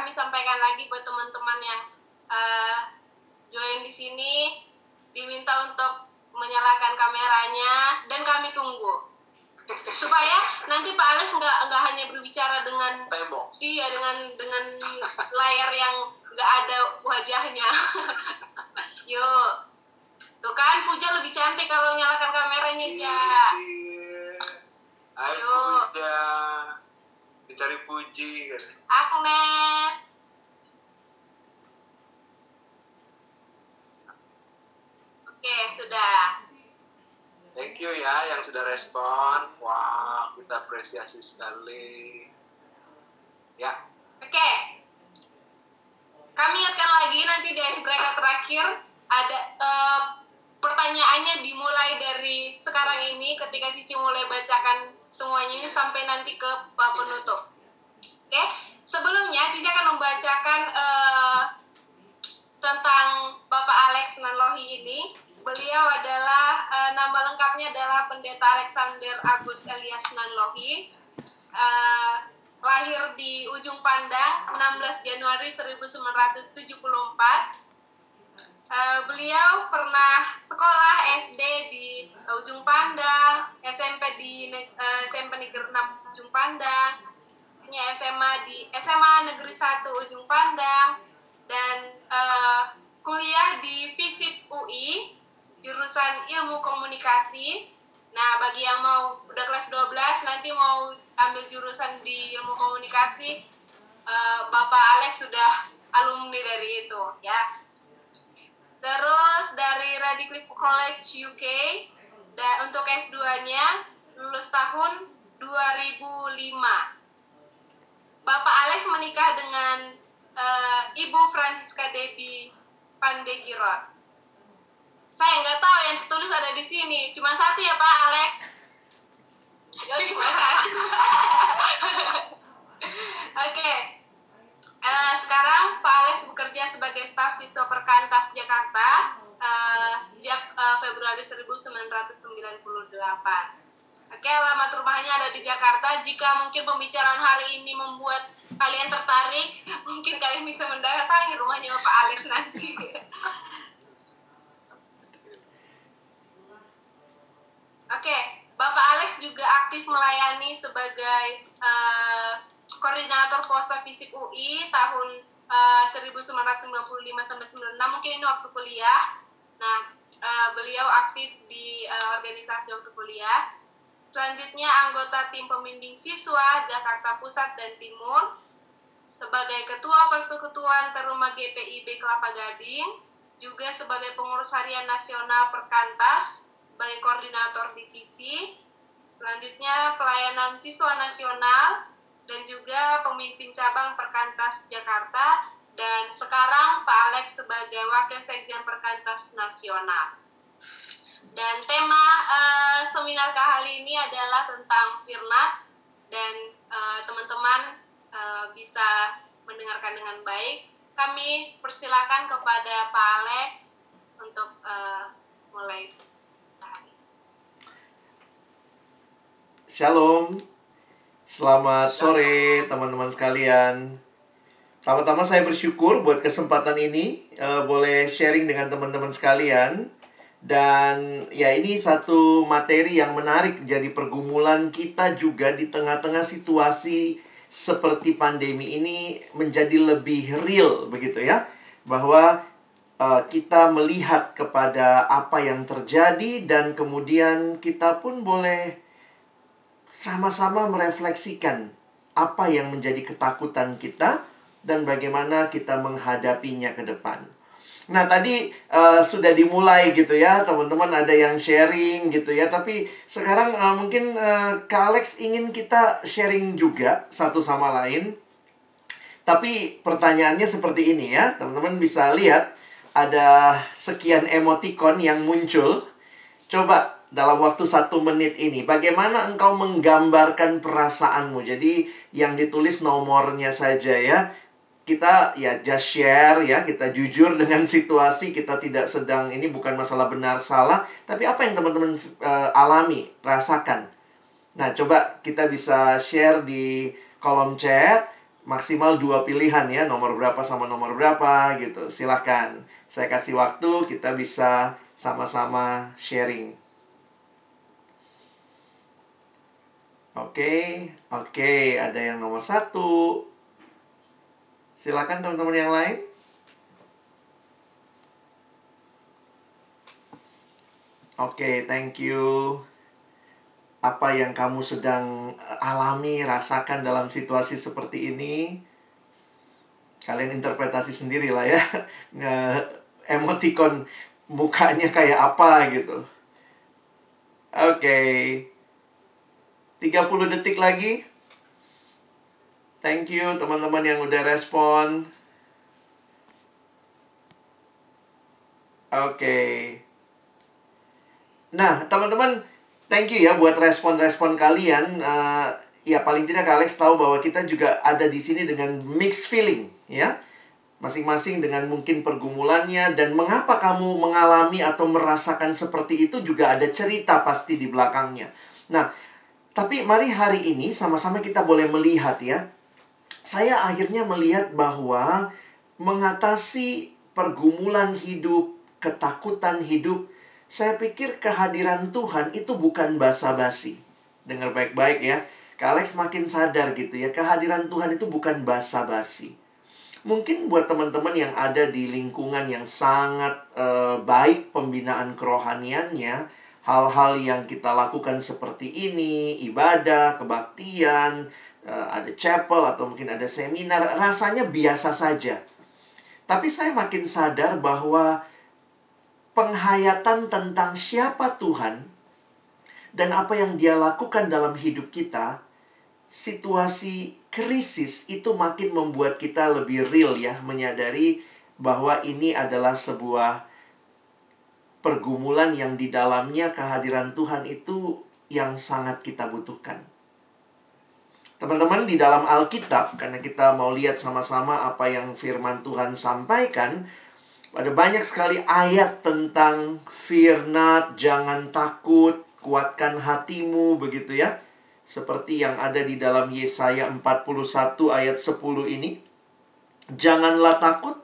kami sampaikan lagi buat teman-teman yang eh, join di sini, diminta untuk menyalakan kameranya dan kami tunggu supaya nanti Pak Alex nggak nggak hanya berbicara dengan tembok Iya dengan dengan layar yang nggak ada wajahnya. Yuk, tuh kan Puja lebih cantik kalau nyalakan kameranya ya. Ayo Ayo. puja dicari puji kan. Agnes, oke sudah. Thank you ya yang sudah respon. Wah, kita apresiasi sekali. Ya, Oke, kami ingatkan lagi nanti di icebreaker terakhir ada eh, pertanyaannya dimulai dari sekarang ini ketika Cici mulai bacakan semuanya ini sampai nanti ke bab penutup. Oke, sebelumnya Cici akan membacakan eh, tentang Bapak Alex Nanlohi ini. Beliau adalah eh, nama lengkapnya adalah Pendeta Alexander Agus Elias Nanlohi. Eh, lahir di Ujung Pandang 16 Januari 1974. Eh, beliau pernah sekolah SD di eh, Ujung Pandang, SMP di Neg- eh, SMP Negeri 6 Ujung Pandang, punya SMA di SMA Negeri 1 Ujung Pandang dan eh, kuliah di FISIP UI jurusan Ilmu Komunikasi. Nah, bagi yang mau udah kelas 12 nanti mau ambil jurusan di Ilmu Komunikasi eh, Bapak Alex sudah alumni dari itu ya. Terus dari Radcliffe College UK dan untuk S2-nya lulus tahun 2005. Bapak Alex menikah dengan eh, Ibu Francisca Debbie Pandegirot. Saya nggak tahu yang tertulis ada di sini. Cuma satu ya Pak Alex. Ya cuma satu. Oke. Eh, sekarang Pak Alex bekerja sebagai staf siswa Perkantas Jakarta eh, sejak eh, Februari 1998. Oke, alamat rumahnya ada di Jakarta. Jika mungkin pembicaraan hari ini membuat kalian tertarik, mungkin kalian bisa mendatangi rumahnya Pak Alex nanti. Oke, Bapak Alex juga aktif melayani sebagai eh, koordinator posta fisik UI tahun eh, 1995 sampai 96. Mungkin ini waktu kuliah. Nah, eh, beliau aktif di eh, organisasi waktu kuliah. Selanjutnya anggota tim pembimbing siswa Jakarta Pusat dan Timur sebagai ketua persekutuan Teruma GPIB Kelapa Gading, juga sebagai pengurus harian nasional Perkantas, sebagai koordinator divisi, selanjutnya pelayanan siswa nasional, dan juga pemimpin cabang Perkantas Jakarta, dan sekarang Pak Alex sebagai Wakil Sekjen Perkantas Nasional. Dan tema eh, seminar kali ini adalah tentang Firnat, dan eh, teman-teman eh, bisa mendengarkan dengan baik. Kami persilakan kepada Pak Alex untuk eh, mulai. Shalom Selamat sore teman-teman sekalian. Pertama-tama saya bersyukur buat kesempatan ini uh, boleh sharing dengan teman-teman sekalian. Dan ya ini satu materi yang menarik jadi pergumulan kita juga di tengah-tengah situasi seperti pandemi ini menjadi lebih real begitu ya. Bahwa uh, kita melihat kepada apa yang terjadi dan kemudian kita pun boleh sama-sama merefleksikan apa yang menjadi ketakutan kita dan bagaimana kita menghadapinya ke depan. Nah, tadi uh, sudah dimulai gitu ya, teman-teman ada yang sharing gitu ya. Tapi sekarang uh, mungkin uh, Kak Alex ingin kita sharing juga satu sama lain. Tapi pertanyaannya seperti ini ya, teman-teman bisa lihat ada sekian emoticon yang muncul. Coba dalam waktu satu menit ini, bagaimana engkau menggambarkan perasaanmu? Jadi yang ditulis nomornya saja ya kita ya just share ya, kita jujur dengan situasi, kita tidak sedang ini bukan masalah benar salah, tapi apa yang teman-teman uh, alami, rasakan. Nah, coba kita bisa share di kolom chat maksimal dua pilihan ya, nomor berapa sama nomor berapa gitu. Silakan. Saya kasih waktu, kita bisa sama-sama sharing. Oke, oke, ada yang nomor satu, Silakan teman-teman yang lain. Oke, thank you. Apa yang kamu sedang alami, rasakan dalam situasi seperti ini? Kalian interpretasi sendiri lah ya. Emoticon mukanya kayak apa gitu. Oke. Okay. 30 detik lagi. Thank you teman-teman yang udah respon. Oke. Okay. Nah, teman-teman, thank you ya buat respon-respon kalian. Uh, ya paling tidak Alex tahu bahwa kita juga ada di sini dengan mixed feeling, ya. Masing-masing dengan mungkin pergumulannya dan mengapa kamu mengalami atau merasakan seperti itu juga ada cerita pasti di belakangnya. Nah, tapi mari hari ini sama-sama kita boleh melihat ya saya akhirnya melihat bahwa mengatasi pergumulan hidup, ketakutan hidup, saya pikir kehadiran Tuhan itu bukan basa-basi. Dengar baik-baik ya. Kak Alex makin sadar gitu ya, kehadiran Tuhan itu bukan basa-basi. Mungkin buat teman-teman yang ada di lingkungan yang sangat uh, baik pembinaan kerohaniannya, hal-hal yang kita lakukan seperti ini, ibadah, kebaktian, uh, ada chapel atau mungkin ada seminar, rasanya biasa saja. Tapi saya makin sadar bahwa penghayatan tentang siapa Tuhan dan apa yang Dia lakukan dalam hidup kita, situasi krisis itu makin membuat kita lebih real ya, menyadari bahwa ini adalah sebuah pergumulan yang di dalamnya kehadiran Tuhan itu yang sangat kita butuhkan. Teman-teman di dalam Alkitab karena kita mau lihat sama-sama apa yang firman Tuhan sampaikan, ada banyak sekali ayat tentang fear not, jangan takut, kuatkan hatimu begitu ya. Seperti yang ada di dalam Yesaya 41 ayat 10 ini. Janganlah takut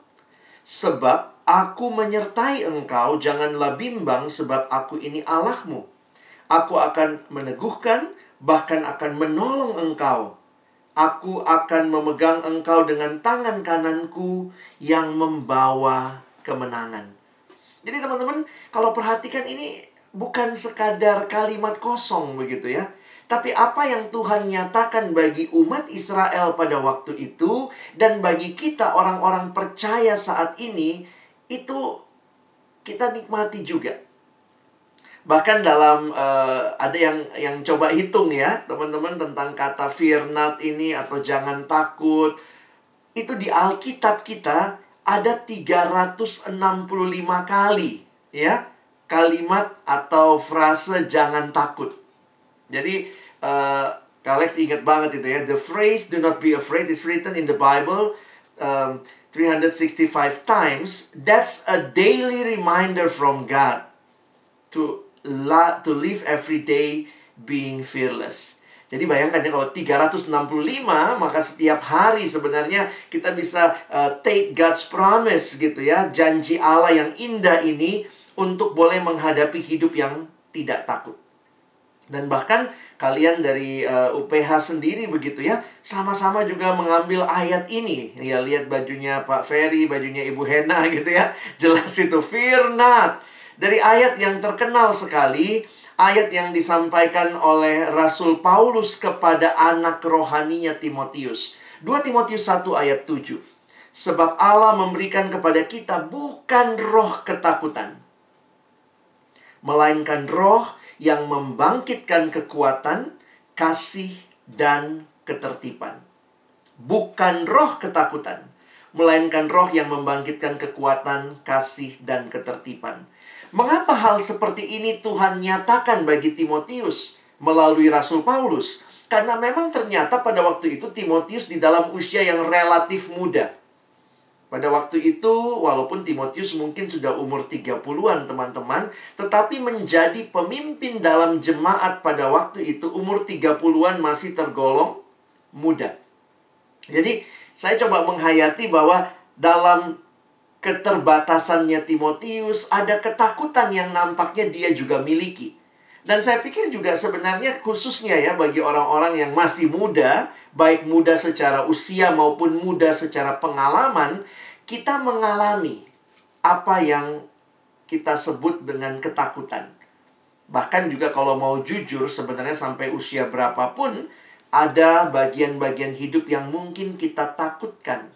sebab aku menyertai engkau, janganlah bimbang sebab aku ini Allahmu. Aku akan meneguhkan bahkan akan menolong engkau. Aku akan memegang engkau dengan tangan kananku yang membawa kemenangan. Jadi teman-teman, kalau perhatikan ini bukan sekadar kalimat kosong begitu ya. Tapi apa yang Tuhan nyatakan bagi umat Israel pada waktu itu dan bagi kita orang-orang percaya saat ini itu kita nikmati juga. Bahkan dalam uh, ada yang yang coba hitung ya, teman-teman tentang kata fear not ini atau jangan takut. Itu di Alkitab kita ada 365 kali ya kalimat atau frase jangan takut. Jadi uh, Alex ingat banget itu ya. The phrase do not be afraid is written in the Bible um, 365 times. That's a daily reminder from God to la to live every day being fearless. Jadi bayangkan ya kalau 365 maka setiap hari sebenarnya kita bisa uh, take God's promise gitu ya, janji Allah yang indah ini untuk boleh menghadapi hidup yang tidak takut. Dan bahkan kalian dari uh, eh, UPH sendiri begitu ya, sama-sama juga mengambil ayat ini. Ya lihat bajunya Pak Ferry, bajunya Ibu Hena gitu ya. Jelas itu fear not. Dari ayat yang terkenal sekali ayat yang disampaikan oleh Rasul Paulus kepada anak rohaninya Timotius. 2 Timotius 1 ayat 7. Sebab Allah memberikan kepada kita bukan roh ketakutan. Melainkan roh yang membangkitkan kekuatan, kasih, dan ketertiban. Bukan roh ketakutan, melainkan roh yang membangkitkan kekuatan, kasih, dan ketertiban. Mengapa hal seperti ini Tuhan nyatakan bagi Timotius melalui Rasul Paulus? Karena memang ternyata pada waktu itu Timotius di dalam usia yang relatif muda. Pada waktu itu, walaupun Timotius mungkin sudah umur 30-an teman-teman, tetapi menjadi pemimpin dalam jemaat pada waktu itu umur 30-an masih tergolong muda. Jadi, saya coba menghayati bahwa dalam keterbatasannya Timotius, ada ketakutan yang nampaknya dia juga miliki. Dan saya pikir juga sebenarnya khususnya ya bagi orang-orang yang masih muda, baik muda secara usia maupun muda secara pengalaman, kita mengalami apa yang kita sebut dengan ketakutan. Bahkan juga kalau mau jujur sebenarnya sampai usia berapapun ada bagian-bagian hidup yang mungkin kita takutkan.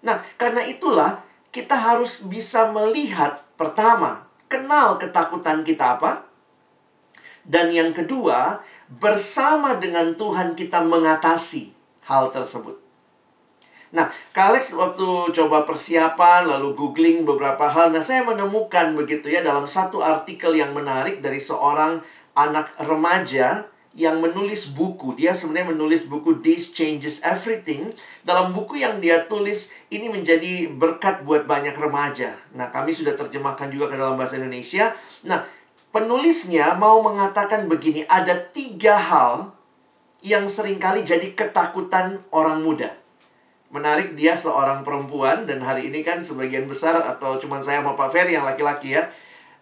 Nah, karena itulah kita harus bisa melihat pertama, kenal ketakutan kita apa? Dan yang kedua, bersama dengan Tuhan kita mengatasi hal tersebut. Nah, Kalex waktu coba persiapan lalu googling beberapa hal, nah saya menemukan begitu ya dalam satu artikel yang menarik dari seorang anak remaja yang menulis buku. Dia sebenarnya menulis buku This Changes Everything. Dalam buku yang dia tulis, ini menjadi berkat buat banyak remaja. Nah, kami sudah terjemahkan juga ke dalam bahasa Indonesia. Nah, penulisnya mau mengatakan begini, ada tiga hal yang sering kali jadi ketakutan orang muda. Menarik, dia seorang perempuan, dan hari ini kan sebagian besar, atau cuma saya sama Pak Ferry yang laki-laki ya.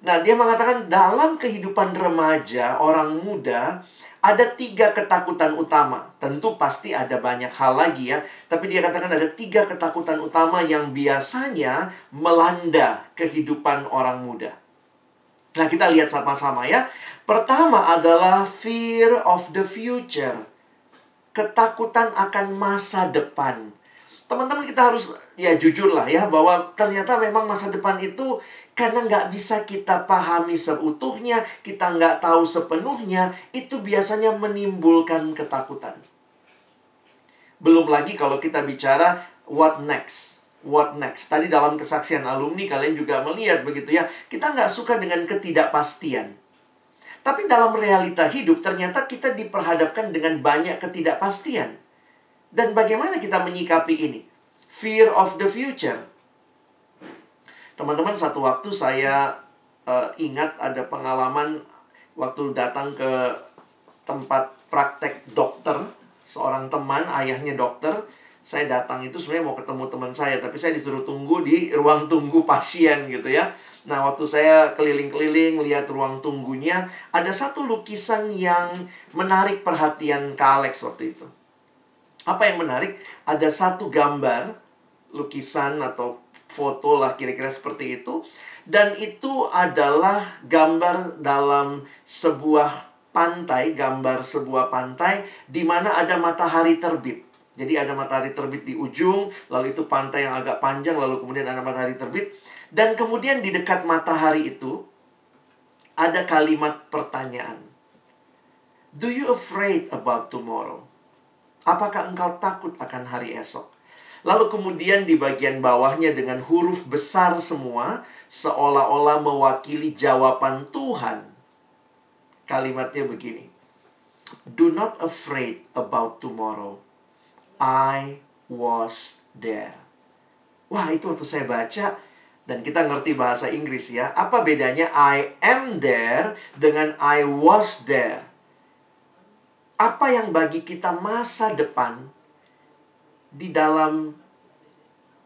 Nah, dia mengatakan dalam kehidupan remaja, orang muda, ada tiga ketakutan utama. Tentu pasti ada banyak hal lagi ya. Tapi dia katakan ada tiga ketakutan utama yang biasanya melanda kehidupan orang muda. Nah kita lihat sama-sama ya. Pertama adalah fear of the future. Ketakutan akan masa depan. Teman-teman kita harus ya jujur lah ya bahwa ternyata memang masa depan itu karena nggak bisa kita pahami seutuhnya, kita nggak tahu sepenuhnya, itu biasanya menimbulkan ketakutan. Belum lagi kalau kita bicara what next. What next? Tadi dalam kesaksian alumni kalian juga melihat begitu ya. Kita nggak suka dengan ketidakpastian. Tapi dalam realita hidup ternyata kita diperhadapkan dengan banyak ketidakpastian. Dan bagaimana kita menyikapi ini? Fear of the future Teman-teman, satu waktu saya uh, ingat ada pengalaman waktu datang ke tempat praktek dokter, seorang teman, ayahnya dokter, saya datang itu sebenarnya mau ketemu teman saya, tapi saya disuruh tunggu di ruang tunggu pasien gitu ya. Nah, waktu saya keliling-keliling lihat ruang tunggunya, ada satu lukisan yang menarik perhatian Kak Alex waktu itu. Apa yang menarik? Ada satu gambar lukisan atau foto lah kira-kira seperti itu. Dan itu adalah gambar dalam sebuah pantai, gambar sebuah pantai di mana ada matahari terbit. Jadi ada matahari terbit di ujung, lalu itu pantai yang agak panjang, lalu kemudian ada matahari terbit. Dan kemudian di dekat matahari itu ada kalimat pertanyaan. Do you afraid about tomorrow? Apakah engkau takut akan hari esok? Lalu kemudian di bagian bawahnya dengan huruf besar semua, seolah-olah mewakili jawaban Tuhan. Kalimatnya begini. Do not afraid about tomorrow. I was there. Wah, itu waktu saya baca dan kita ngerti bahasa Inggris ya. Apa bedanya I am there dengan I was there? apa yang bagi kita masa depan di dalam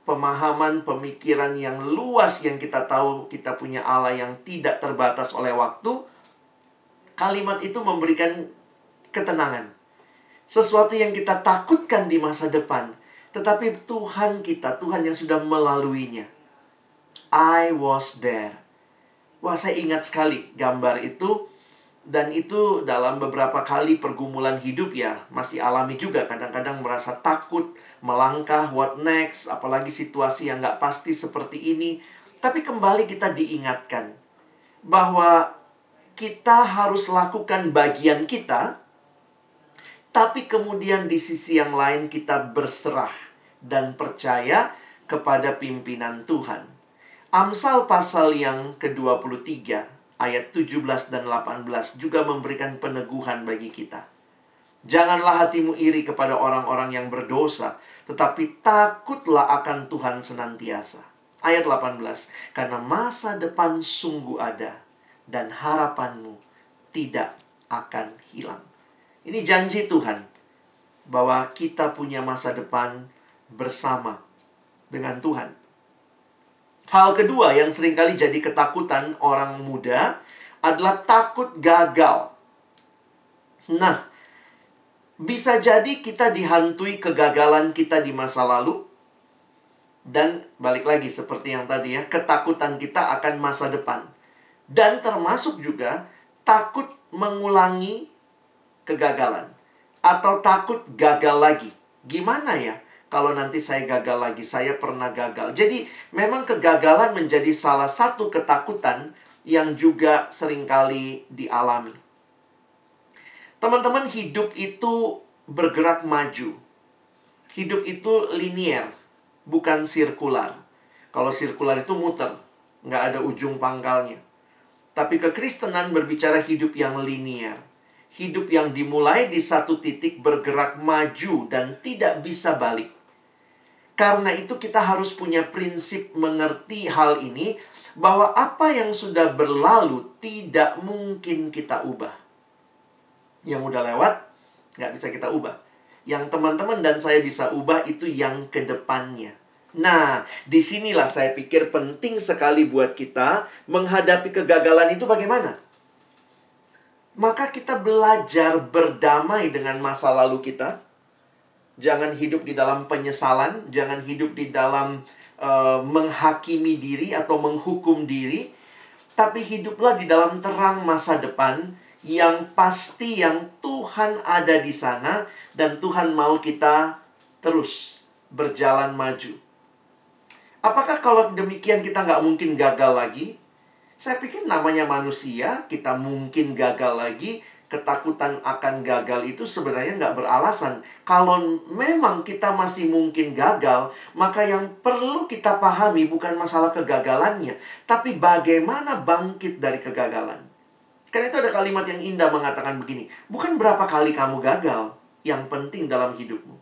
pemahaman pemikiran yang luas yang kita tahu kita punya Allah yang tidak terbatas oleh waktu kalimat itu memberikan ketenangan sesuatu yang kita takutkan di masa depan. Tetapi Tuhan kita Tuhan yang sudah melaluinya. I was there. Wah saya ingat sekali gambar itu. Dan itu dalam beberapa kali pergumulan hidup ya masih alami juga. Kadang-kadang merasa takut melangkah what next apalagi situasi yang nggak pasti seperti ini. Tapi kembali kita diingatkan bahwa kita harus lakukan bagian kita tapi kemudian di sisi yang lain kita berserah dan percaya kepada pimpinan Tuhan. Amsal pasal yang ke-23 ayat 17 dan 18 juga memberikan peneguhan bagi kita. Janganlah hatimu iri kepada orang-orang yang berdosa, tetapi takutlah akan Tuhan senantiasa. Ayat 18, karena masa depan sungguh ada dan harapanmu tidak akan hilang. Ini janji Tuhan bahwa kita punya masa depan bersama dengan Tuhan. Hal kedua yang sering kali jadi ketakutan orang muda adalah takut gagal. Nah, bisa jadi kita dihantui kegagalan kita di masa lalu. Dan balik lagi seperti yang tadi ya, ketakutan kita akan masa depan. Dan termasuk juga takut mengulangi kegagalan. Atau takut gagal lagi. Gimana ya? kalau nanti saya gagal lagi, saya pernah gagal. Jadi, memang kegagalan menjadi salah satu ketakutan yang juga sering kali dialami. Teman-teman, hidup itu bergerak maju. Hidup itu linier, bukan sirkular. Kalau sirkular itu muter, nggak ada ujung pangkalnya. Tapi kekristenan berbicara hidup yang linier. Hidup yang dimulai di satu titik bergerak maju dan tidak bisa balik. Karena itu kita harus punya prinsip mengerti hal ini bahwa apa yang sudah berlalu tidak mungkin kita ubah. Yang udah lewat nggak bisa kita ubah. Yang teman-teman dan saya bisa ubah itu yang ke depannya. Nah, di sinilah saya pikir penting sekali buat kita menghadapi kegagalan itu bagaimana? Maka kita belajar berdamai dengan masa lalu kita Jangan hidup di dalam penyesalan, jangan hidup di dalam uh, menghakimi diri atau menghukum diri, tapi hiduplah di dalam terang masa depan yang pasti yang Tuhan ada di sana dan Tuhan mau kita terus berjalan maju. Apakah kalau demikian kita nggak mungkin gagal lagi? Saya pikir namanya manusia, kita mungkin gagal lagi, ketakutan akan gagal itu sebenarnya nggak beralasan. Kalau memang kita masih mungkin gagal, maka yang perlu kita pahami bukan masalah kegagalannya, tapi bagaimana bangkit dari kegagalan. Karena itu ada kalimat yang indah mengatakan begini, bukan berapa kali kamu gagal yang penting dalam hidupmu.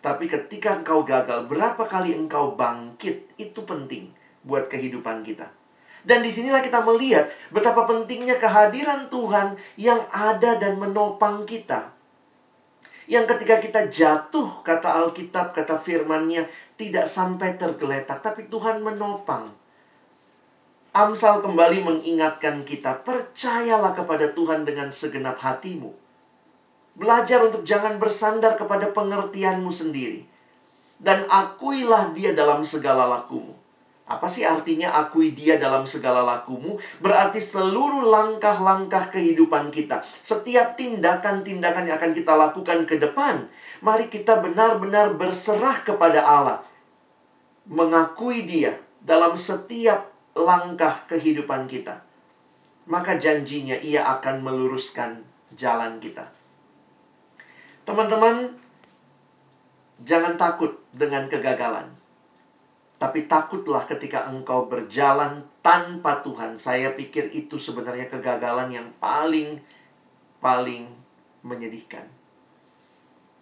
Tapi ketika engkau gagal, berapa kali engkau bangkit, itu penting buat kehidupan kita. Dan di sinilah kita melihat betapa pentingnya kehadiran Tuhan yang ada dan menopang kita. Yang ketika kita jatuh, kata Alkitab, kata firmannya, tidak sampai tergeletak, tapi Tuhan menopang. Amsal kembali mengingatkan kita, percayalah kepada Tuhan dengan segenap hatimu. Belajar untuk jangan bersandar kepada pengertianmu sendiri. Dan akuilah dia dalam segala lakumu. Apa sih artinya akui dia dalam segala lakumu? Berarti seluruh langkah-langkah kehidupan kita, setiap tindakan-tindakan yang akan kita lakukan ke depan, mari kita benar-benar berserah kepada Allah. Mengakui dia dalam setiap langkah kehidupan kita. Maka janjinya ia akan meluruskan jalan kita. Teman-teman, jangan takut dengan kegagalan tapi takutlah ketika engkau berjalan tanpa Tuhan. Saya pikir itu sebenarnya kegagalan yang paling paling menyedihkan.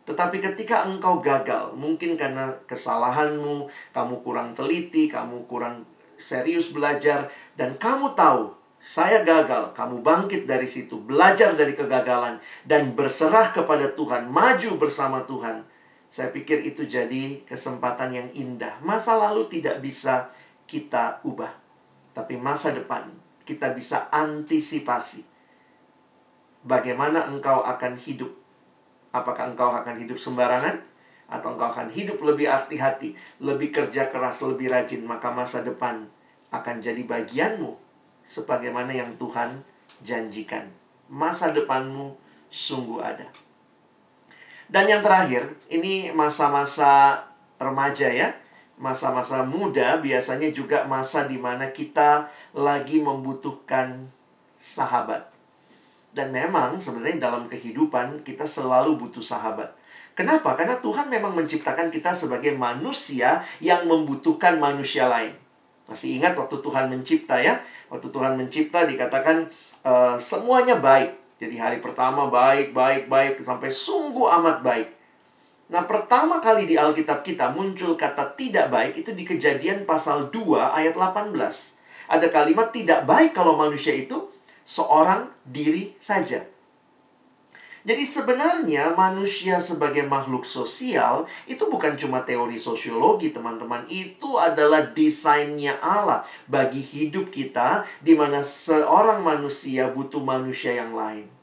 Tetapi ketika engkau gagal, mungkin karena kesalahanmu, kamu kurang teliti, kamu kurang serius belajar, dan kamu tahu saya gagal, kamu bangkit dari situ, belajar dari kegagalan, dan berserah kepada Tuhan, maju bersama Tuhan. Saya pikir itu jadi kesempatan yang indah. Masa lalu tidak bisa kita ubah, tapi masa depan kita bisa antisipasi. Bagaimana engkau akan hidup? Apakah engkau akan hidup sembarangan? Atau engkau akan hidup lebih hati-hati, lebih kerja keras, lebih rajin, maka masa depan akan jadi bagianmu sebagaimana yang Tuhan janjikan. Masa depanmu sungguh ada. Dan yang terakhir, ini masa-masa remaja ya. Masa-masa muda biasanya juga masa di mana kita lagi membutuhkan sahabat. Dan memang sebenarnya dalam kehidupan kita selalu butuh sahabat. Kenapa? Karena Tuhan memang menciptakan kita sebagai manusia yang membutuhkan manusia lain. Masih ingat waktu Tuhan mencipta ya? Waktu Tuhan mencipta dikatakan uh, semuanya baik. Jadi hari pertama baik, baik, baik sampai sungguh amat baik. Nah, pertama kali di Alkitab kita muncul kata tidak baik itu di Kejadian pasal 2 ayat 18. Ada kalimat tidak baik kalau manusia itu seorang diri saja. Jadi sebenarnya manusia sebagai makhluk sosial itu bukan cuma teori sosiologi teman-teman. Itu adalah desainnya Allah bagi hidup kita di mana seorang manusia butuh manusia yang lain.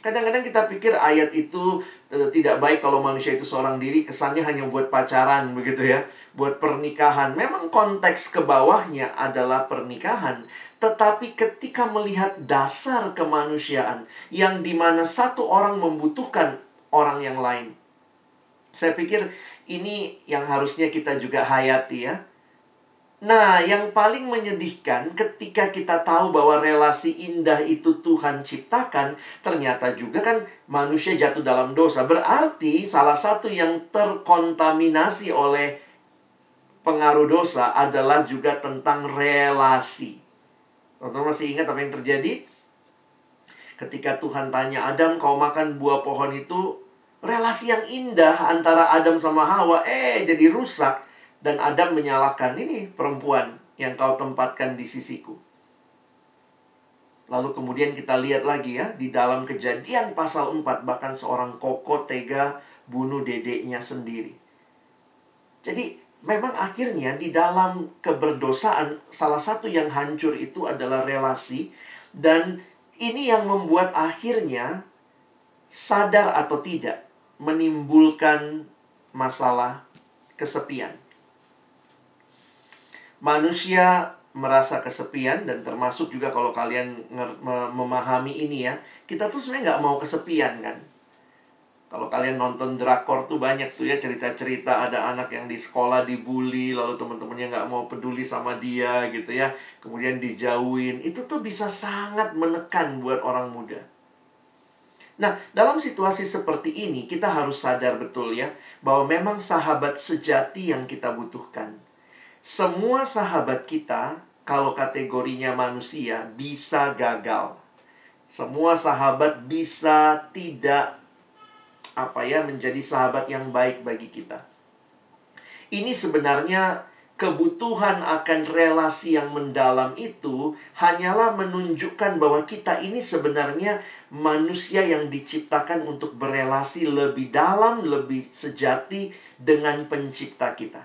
Kadang-kadang kita pikir ayat itu uh, tidak baik kalau manusia itu seorang diri, kesannya hanya buat pacaran begitu ya, buat pernikahan. Memang konteks ke bawahnya adalah pernikahan, tetapi ketika melihat dasar kemanusiaan yang di mana satu orang membutuhkan orang yang lain. Saya pikir ini yang harusnya kita juga hayati ya. Nah, yang paling menyedihkan ketika kita tahu bahwa relasi indah itu Tuhan ciptakan, ternyata juga kan manusia jatuh dalam dosa. Berarti salah satu yang terkontaminasi oleh pengaruh dosa adalah juga tentang relasi. Teman-teman masih ingat apa yang terjadi? Ketika Tuhan tanya Adam, kau makan buah pohon itu, relasi yang indah antara Adam sama Hawa, eh jadi rusak. Dan Adam menyalahkan ini perempuan yang kau tempatkan di sisiku. Lalu kemudian kita lihat lagi ya, di dalam kejadian pasal 4, bahkan seorang koko tega bunuh dedeknya sendiri. Jadi memang akhirnya di dalam keberdosaan salah satu yang hancur itu adalah relasi dan ini yang membuat akhirnya sadar atau tidak menimbulkan masalah kesepian. Manusia merasa kesepian dan termasuk juga kalau kalian memahami ini ya, kita tuh sebenarnya nggak mau kesepian kan. Kalau kalian nonton drakor tuh banyak tuh ya cerita-cerita ada anak yang di sekolah dibully lalu teman-temannya nggak mau peduli sama dia gitu ya. Kemudian dijauhin. Itu tuh bisa sangat menekan buat orang muda. Nah, dalam situasi seperti ini kita harus sadar betul ya bahwa memang sahabat sejati yang kita butuhkan. Semua sahabat kita kalau kategorinya manusia bisa gagal. Semua sahabat bisa tidak apa ya menjadi sahabat yang baik bagi kita. Ini sebenarnya kebutuhan akan relasi yang mendalam itu hanyalah menunjukkan bahwa kita ini sebenarnya manusia yang diciptakan untuk berelasi lebih dalam, lebih sejati dengan pencipta kita.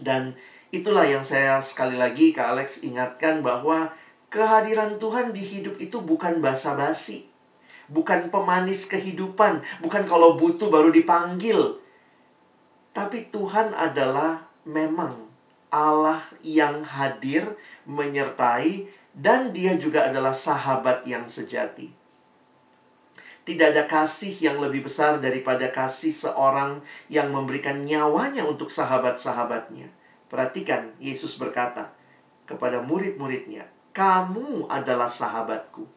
Dan itulah yang saya sekali lagi ke Alex ingatkan bahwa kehadiran Tuhan di hidup itu bukan basa-basi bukan pemanis kehidupan, bukan kalau butuh baru dipanggil. Tapi Tuhan adalah memang Allah yang hadir, menyertai, dan Dia juga adalah sahabat yang sejati. Tidak ada kasih yang lebih besar daripada kasih seorang yang memberikan nyawanya untuk sahabat-sahabatnya. Perhatikan, Yesus berkata kepada murid-muridnya, "Kamu adalah sahabatku."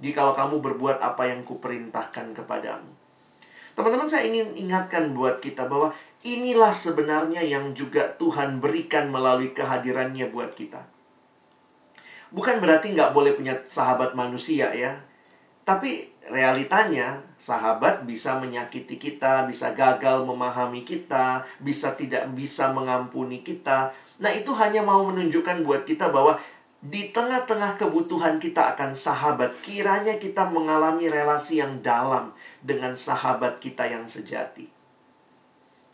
Jikalau kamu berbuat apa yang kuperintahkan kepadamu. Teman-teman saya ingin ingatkan buat kita bahwa inilah sebenarnya yang juga Tuhan berikan melalui kehadirannya buat kita. Bukan berarti nggak boleh punya sahabat manusia ya. Tapi realitanya sahabat bisa menyakiti kita, bisa gagal memahami kita, bisa tidak bisa mengampuni kita. Nah itu hanya mau menunjukkan buat kita bahwa di tengah-tengah kebutuhan kita akan sahabat, kiranya kita mengalami relasi yang dalam dengan sahabat kita yang sejati.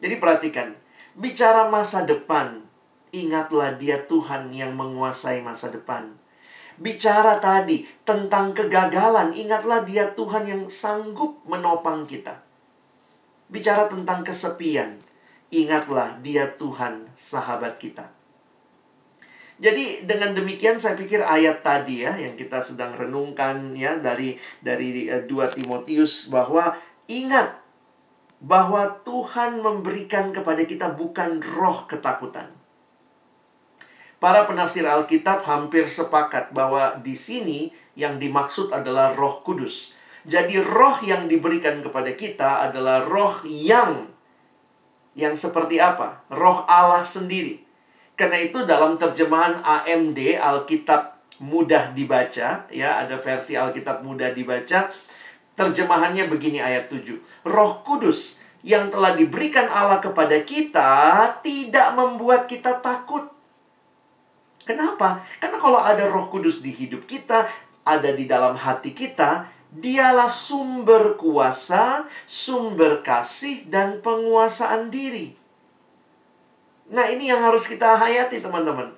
Jadi perhatikan, bicara masa depan, ingatlah dia Tuhan yang menguasai masa depan. Bicara tadi tentang kegagalan, ingatlah dia Tuhan yang sanggup menopang kita. Bicara tentang kesepian, ingatlah dia Tuhan sahabat kita. Jadi dengan demikian saya pikir ayat tadi ya yang kita sedang renungkan ya dari dari 2 eh, Timotius bahwa ingat bahwa Tuhan memberikan kepada kita bukan roh ketakutan. Para penafsir Alkitab hampir sepakat bahwa di sini yang dimaksud adalah Roh Kudus. Jadi roh yang diberikan kepada kita adalah roh yang yang seperti apa? Roh Allah sendiri. Karena itu dalam terjemahan AMD Alkitab mudah dibaca ya, ada versi Alkitab mudah dibaca. Terjemahannya begini ayat 7. Roh Kudus yang telah diberikan Allah kepada kita tidak membuat kita takut. Kenapa? Karena kalau ada Roh Kudus di hidup kita, ada di dalam hati kita, dialah sumber kuasa, sumber kasih dan penguasaan diri. Nah, ini yang harus kita hayati, teman-teman.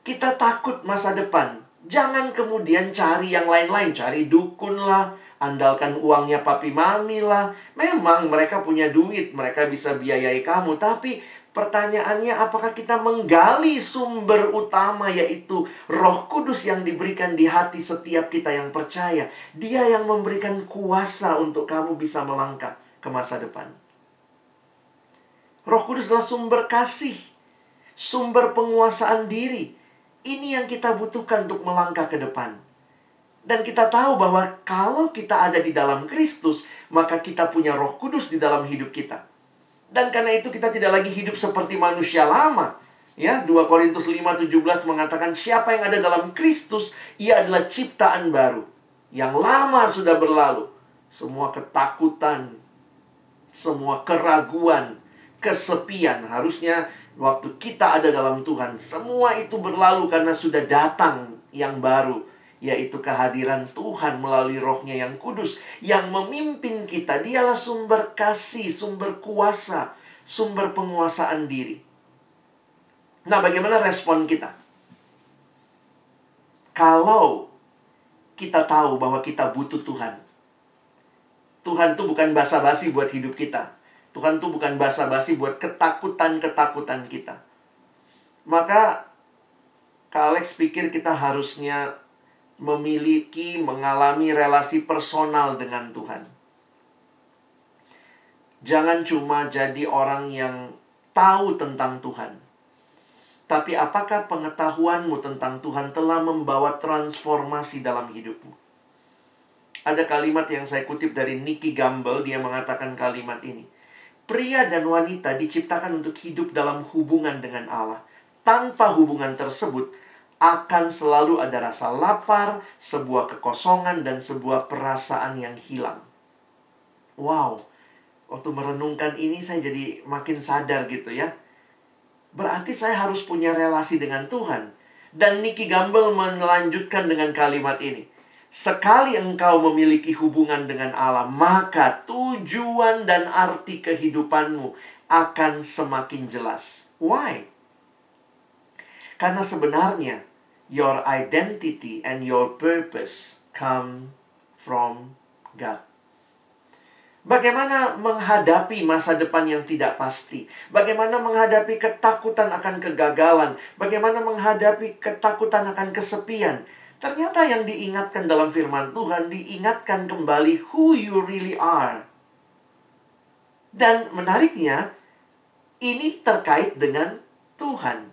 Kita takut masa depan. Jangan kemudian cari yang lain-lain, cari dukun lah, andalkan uangnya papi mami lah. Memang mereka punya duit, mereka bisa biayai kamu, tapi pertanyaannya apakah kita menggali sumber utama yaitu Roh Kudus yang diberikan di hati setiap kita yang percaya. Dia yang memberikan kuasa untuk kamu bisa melangkah ke masa depan. Roh Kudus adalah sumber kasih, sumber penguasaan diri. Ini yang kita butuhkan untuk melangkah ke depan. Dan kita tahu bahwa kalau kita ada di dalam Kristus, maka kita punya Roh Kudus di dalam hidup kita. Dan karena itu kita tidak lagi hidup seperti manusia lama. Ya, 2 Korintus 5:17 mengatakan siapa yang ada dalam Kristus, ia adalah ciptaan baru. Yang lama sudah berlalu. Semua ketakutan, semua keraguan, kesepian. Harusnya waktu kita ada dalam Tuhan, semua itu berlalu karena sudah datang yang baru, yaitu kehadiran Tuhan melalui rohnya yang kudus, yang memimpin kita. Dialah sumber kasih, sumber kuasa, sumber penguasaan diri. Nah, bagaimana respon kita? Kalau kita tahu bahwa kita butuh Tuhan, Tuhan itu bukan basa-basi buat hidup kita. Tuhan tuh bukan basa-basi buat ketakutan-ketakutan kita. Maka Kak Alex pikir kita harusnya memiliki, mengalami relasi personal dengan Tuhan. Jangan cuma jadi orang yang tahu tentang Tuhan. Tapi apakah pengetahuanmu tentang Tuhan telah membawa transformasi dalam hidupmu? Ada kalimat yang saya kutip dari Nicky Gamble, dia mengatakan kalimat ini. Pria dan wanita diciptakan untuk hidup dalam hubungan dengan Allah. Tanpa hubungan tersebut, akan selalu ada rasa lapar, sebuah kekosongan, dan sebuah perasaan yang hilang. Wow, waktu merenungkan ini saya jadi makin sadar gitu ya. Berarti saya harus punya relasi dengan Tuhan. Dan Nicky Gamble melanjutkan dengan kalimat ini. Sekali engkau memiliki hubungan dengan Allah, maka tujuan dan arti kehidupanmu akan semakin jelas. Why? Karena sebenarnya your identity and your purpose come from God. Bagaimana menghadapi masa depan yang tidak pasti? Bagaimana menghadapi ketakutan akan kegagalan? Bagaimana menghadapi ketakutan akan kesepian? Ternyata yang diingatkan dalam firman Tuhan diingatkan kembali who you really are. Dan menariknya, ini terkait dengan Tuhan.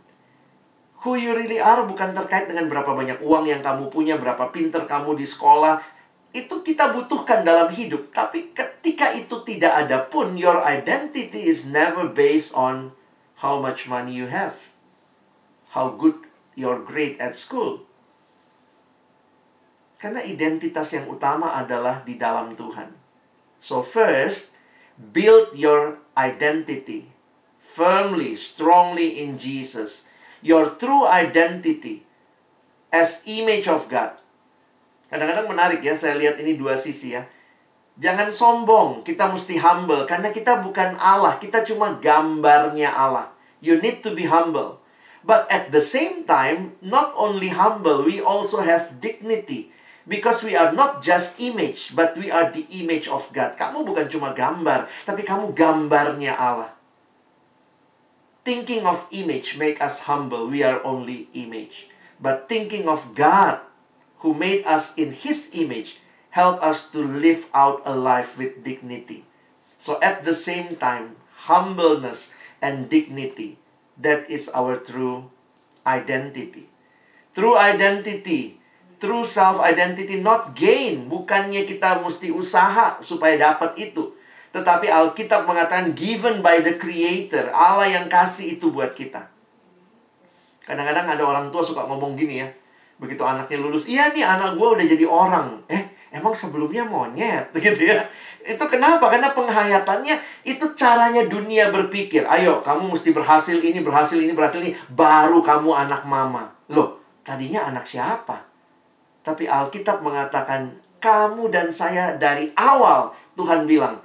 Who you really are bukan terkait dengan berapa banyak uang yang kamu punya, berapa pinter kamu di sekolah. Itu kita butuhkan dalam hidup. Tapi ketika itu tidak ada pun, your identity is never based on how much money you have. How good you're great at school karena identitas yang utama adalah di dalam Tuhan. So first, build your identity firmly, strongly in Jesus. your true identity as image of God. Kadang-kadang menarik ya, saya lihat ini dua sisi ya. Jangan sombong, kita mesti humble karena kita bukan Allah, kita cuma gambarnya Allah. You need to be humble. But at the same time, not only humble, we also have dignity. Because we are not just image, but we are the image of God. Kamu bukan cuma gambar, tapi kamu gambarnya Allah. Thinking of image make us humble. We are only image. But thinking of God, who made us in His image, help us to live out a life with dignity. So at the same time, humbleness and dignity, that is our true identity. True identity, true self identity, not gain. Bukannya kita mesti usaha supaya dapat itu. Tetapi Alkitab mengatakan given by the creator. Allah yang kasih itu buat kita. Kadang-kadang ada orang tua suka ngomong gini ya. Begitu anaknya lulus, iya nih anak gue udah jadi orang. Eh, emang sebelumnya monyet gitu ya. Itu kenapa? Karena penghayatannya itu caranya dunia berpikir. Ayo, kamu mesti berhasil ini, berhasil ini, berhasil ini. Baru kamu anak mama. Loh, tadinya anak siapa? Tapi Alkitab mengatakan, kamu dan saya dari awal Tuhan bilang,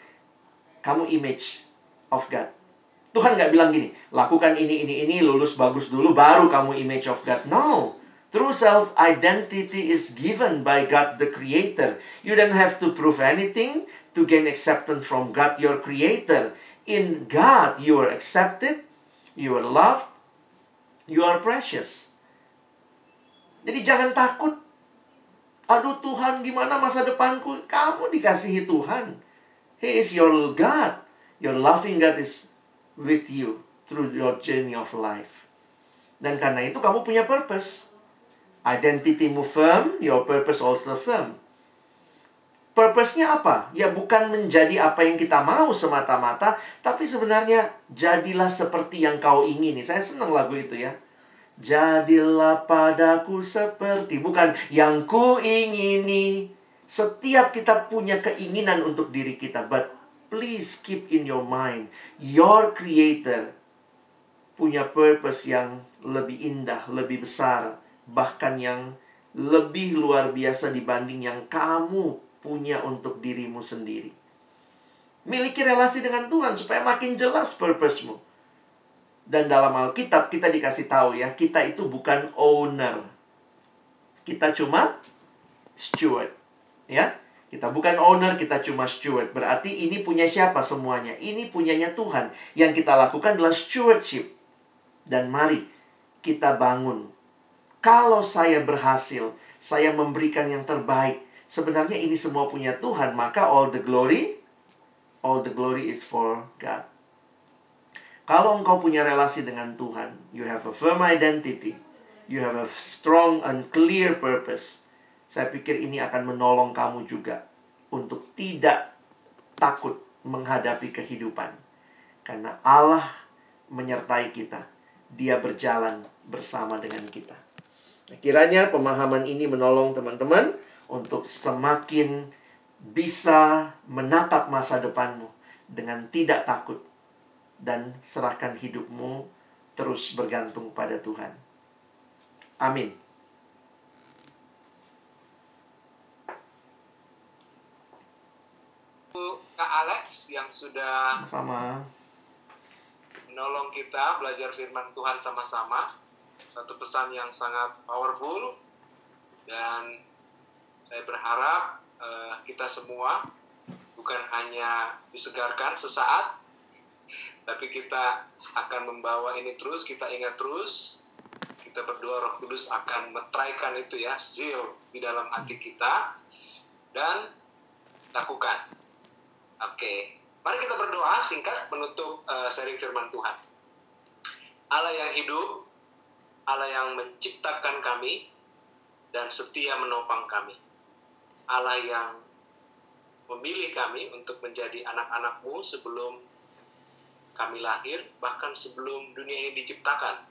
kamu image of God. Tuhan nggak bilang gini, lakukan ini, ini, ini, lulus bagus dulu, baru kamu image of God. No. True self identity is given by God the Creator. You don't have to prove anything to gain acceptance from God, your Creator. In God, you are accepted, you are loved, you are precious. Jadi jangan takut. Aduh Tuhan, gimana masa depanku? Kamu dikasihi Tuhan. He is your God. Your loving God is with you through your journey of life. Dan karena itu kamu punya purpose. Identity mu firm, your purpose also firm. Purpose-nya apa? Ya bukan menjadi apa yang kita mau semata-mata, tapi sebenarnya jadilah seperti yang kau ingini. Saya senang lagu itu ya. Jadilah padaku seperti bukan yang ku ingini. Setiap kita punya keinginan untuk diri kita, but please keep in your mind your creator punya purpose yang lebih indah, lebih besar, bahkan yang lebih luar biasa dibanding yang kamu punya untuk dirimu sendiri. Miliki relasi dengan Tuhan supaya makin jelas purpose-mu. Dan dalam Alkitab kita dikasih tahu ya, kita itu bukan owner. Kita cuma steward. Ya, kita bukan owner, kita cuma steward. Berarti ini punya siapa semuanya? Ini punyanya Tuhan. Yang kita lakukan adalah stewardship. Dan mari kita bangun. Kalau saya berhasil, saya memberikan yang terbaik. Sebenarnya ini semua punya Tuhan, maka all the glory all the glory is for God. Kalau engkau punya relasi dengan Tuhan, you have a firm identity, you have a strong and clear purpose. Saya pikir ini akan menolong kamu juga untuk tidak takut menghadapi kehidupan. Karena Allah menyertai kita. Dia berjalan bersama dengan kita. Nah, kiranya pemahaman ini menolong teman-teman untuk semakin bisa menatap masa depanmu dengan tidak takut dan serahkan hidupmu terus bergantung pada Tuhan. Amin. Kak Alex yang sudah sama menolong kita belajar firman Tuhan sama-sama. Satu pesan yang sangat powerful dan saya berharap uh, kita semua bukan hanya disegarkan sesaat, tapi kita akan membawa ini terus, kita ingat terus, kita berdoa Roh Kudus akan metraikan itu ya, zeal di dalam hati kita dan lakukan. Oke, mari kita berdoa singkat menutup uh, sharing firman Tuhan. Allah yang hidup, Allah yang menciptakan kami dan setia menopang kami. Allah yang memilih kami untuk menjadi anak-anakmu sebelum kami lahir, bahkan sebelum dunia ini diciptakan.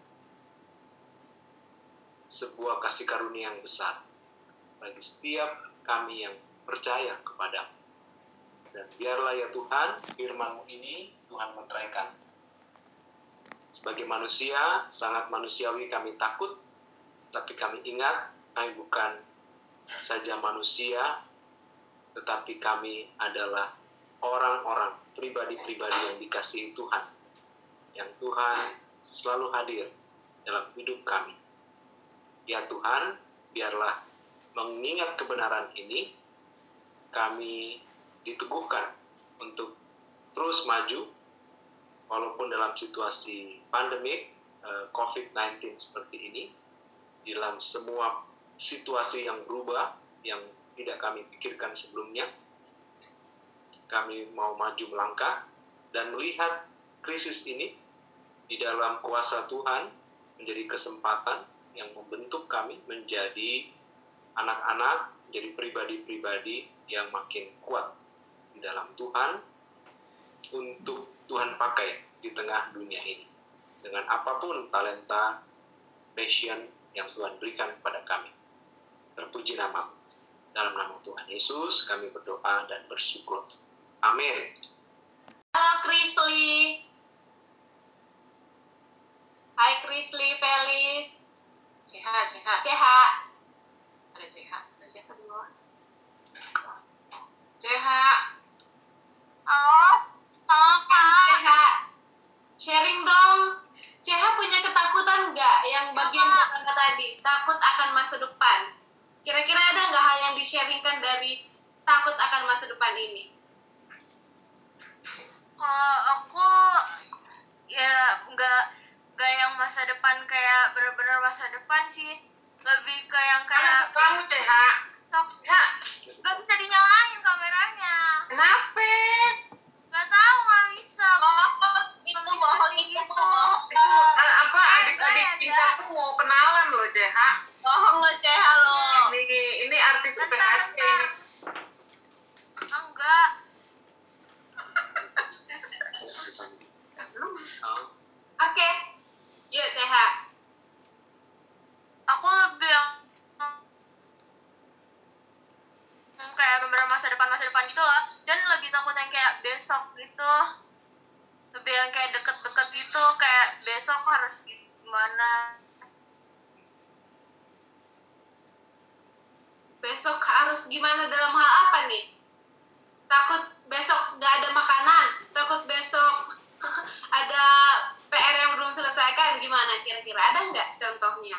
Sebuah kasih karunia yang besar bagi setiap kami yang percaya kepadamu. Dan biarlah ya Tuhan, firmanmu ini Tuhan meteraikan Sebagai manusia, sangat manusiawi kami takut, tapi kami ingat kami bukan saja manusia, tetapi kami adalah orang-orang, pribadi-pribadi yang dikasihi Tuhan. Yang Tuhan selalu hadir dalam hidup kami. Ya Tuhan, biarlah mengingat kebenaran ini, kami diteguhkan untuk terus maju, walaupun dalam situasi pandemik eh, COVID-19 seperti ini, dalam semua situasi yang berubah, yang tidak kami pikirkan sebelumnya, kami mau maju melangkah dan melihat krisis ini di dalam kuasa Tuhan menjadi kesempatan yang membentuk kami menjadi anak-anak, menjadi pribadi-pribadi yang makin kuat di dalam Tuhan untuk Tuhan pakai di tengah dunia ini dengan apa pun talenta, passion yang Tuhan berikan kepada kami. Terpuji nama dalam nama Tuhan Yesus kami berdoa dan bersyukur. Amin. Halo Krisli. Hai Krisli Felis. CH, CH. CH. Ada CH, ada CH di bawah. CH. Oh, halo Kak. CH. Sharing dong. CH punya ketakutan nggak yang bagian pertama tadi? Takut akan masa depan. Kira-kira ada nggak hal yang di-sharingkan dari takut akan masa depan ini? Kalau aku ya nggak nggak yang masa depan kayak bener-bener masa depan sih lebih ke yang kayak Kamu CH. Sok- nggak bisa dinyalain kameranya Kenapa? nggak tahu nggak bisa itu bohong itu Itu eh, apa adik-adik kita tuh mau kenalan loh CH. bohong lo CH lo Ini ini artis bentar. ini. enggak oke. Yuk CH aku lebih yang kayak bener masa depan masa depan gitu loh. Dan lebih takut yang kayak besok gitu. Lebih yang kayak deket-deket gitu kayak besok harus gimana? Besok harus gimana dalam hal apa nih? Takut besok nggak ada makanan, takut besok ada PR yang belum selesaikan, gimana kira-kira? Ada nggak contohnya?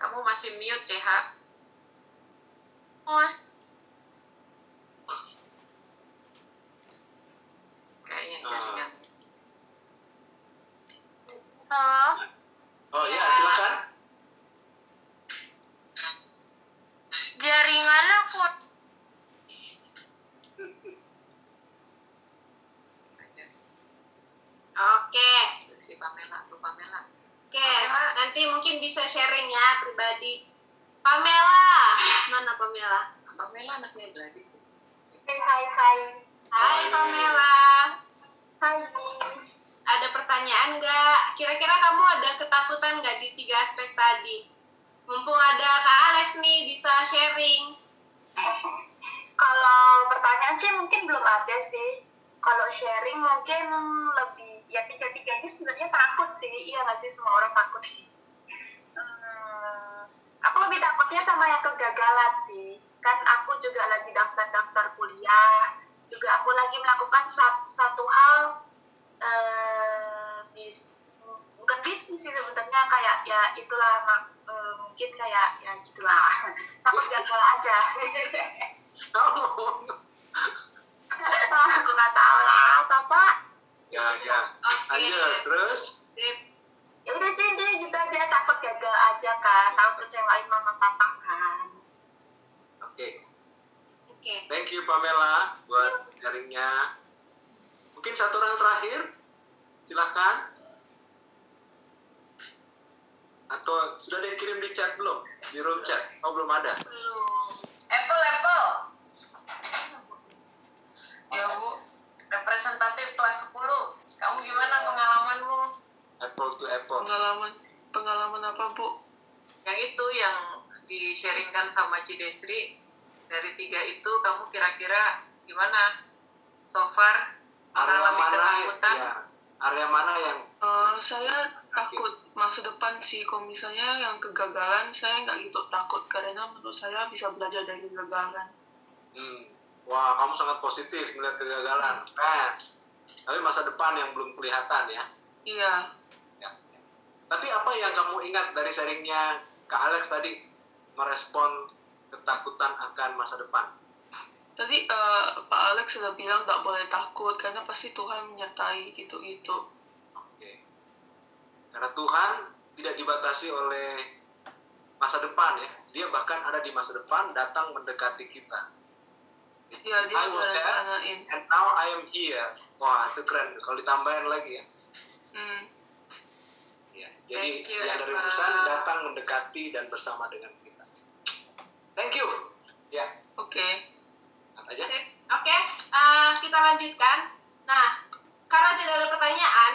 Kamu masih mute CH. terus Kayaknya Ah. jaringan. halo oh ya, Ya. silakan. Jaringannya aku Oke, Tuh si Pamela, tuh Pamela. oke. Nanti mungkin bisa sharing ya pribadi. Pamela, mana Pamela? Pamela anaknya Gladys. hai hai hai Hai Pamela. hai Ada pertanyaan nggak? Kira-kira kamu ada ketakutan nggak di tiga aspek tadi? Mumpung ada Kak Alex nih, bisa sharing. Kalau pertanyaan sih mungkin belum ada sih. Kalau sharing mungkin lebih ya tiga-tiganya sebenarnya takut sih. Iya nggak sih semua orang takut sih. Hmm, aku lebih takutnya sama yang kegagalan sih. Kan aku juga lagi daftar-daftar kuliah. Juga aku lagi melakukan sa- satu hal eh bis bukan bisnis sih sebenarnya kayak ya itulah mungkin kayak ya gitulah takut gagal aja Oh, aku nggak tahu lah apa ya, ya. Oke. Lanjut, terus. Sip. ya udah sih dia gitu aja takut gagal aja kan takut kecewain mama papa kan Oke. Oke. Thank you Pamela buat sharingnya. Mungkin satu orang terakhir, silahkan. Atau sudah ada yang kirim di chat belum? Di room chat? Oh belum ada. Belum. Apple, Apple. Ya Bu, representatif kelas 10. Kamu gimana pengalamanmu? Apple to apple. pengalaman pengalaman apa bu Yang itu yang di-sharingkan sama Cidestri dari tiga itu kamu kira-kira gimana so far area mana ketakutan ya area mana yang Eh, saya takut masa depan sih. Kalau misalnya yang kegagalan saya nggak gitu takut. Karena menurut saya bisa belajar dari kegagalan. Hmm, wah kamu sangat positif melihat kegagalan keren tapi masa depan yang belum kelihatan ya? Iya. Ya. Tapi apa yang kamu ingat dari sharingnya Kak Alex tadi merespon ketakutan akan masa depan? tadi eh, Pak Alex sudah bilang nggak boleh takut karena pasti Tuhan menyertai gitu gitu Oke. Karena Tuhan tidak dibatasi oleh masa depan ya. Dia bahkan ada di masa depan datang mendekati kita. iya dia I was there and now I am here. Wah itu keren. Kalau ditambahin lagi ya. hmm. Ya, Jadi you, yang dari pesan datang mendekati dan bersama dengan kita. Thank you. Ya, oke aja. Oke, eh, kita lanjutkan. Nah, karena tidak ada pertanyaan,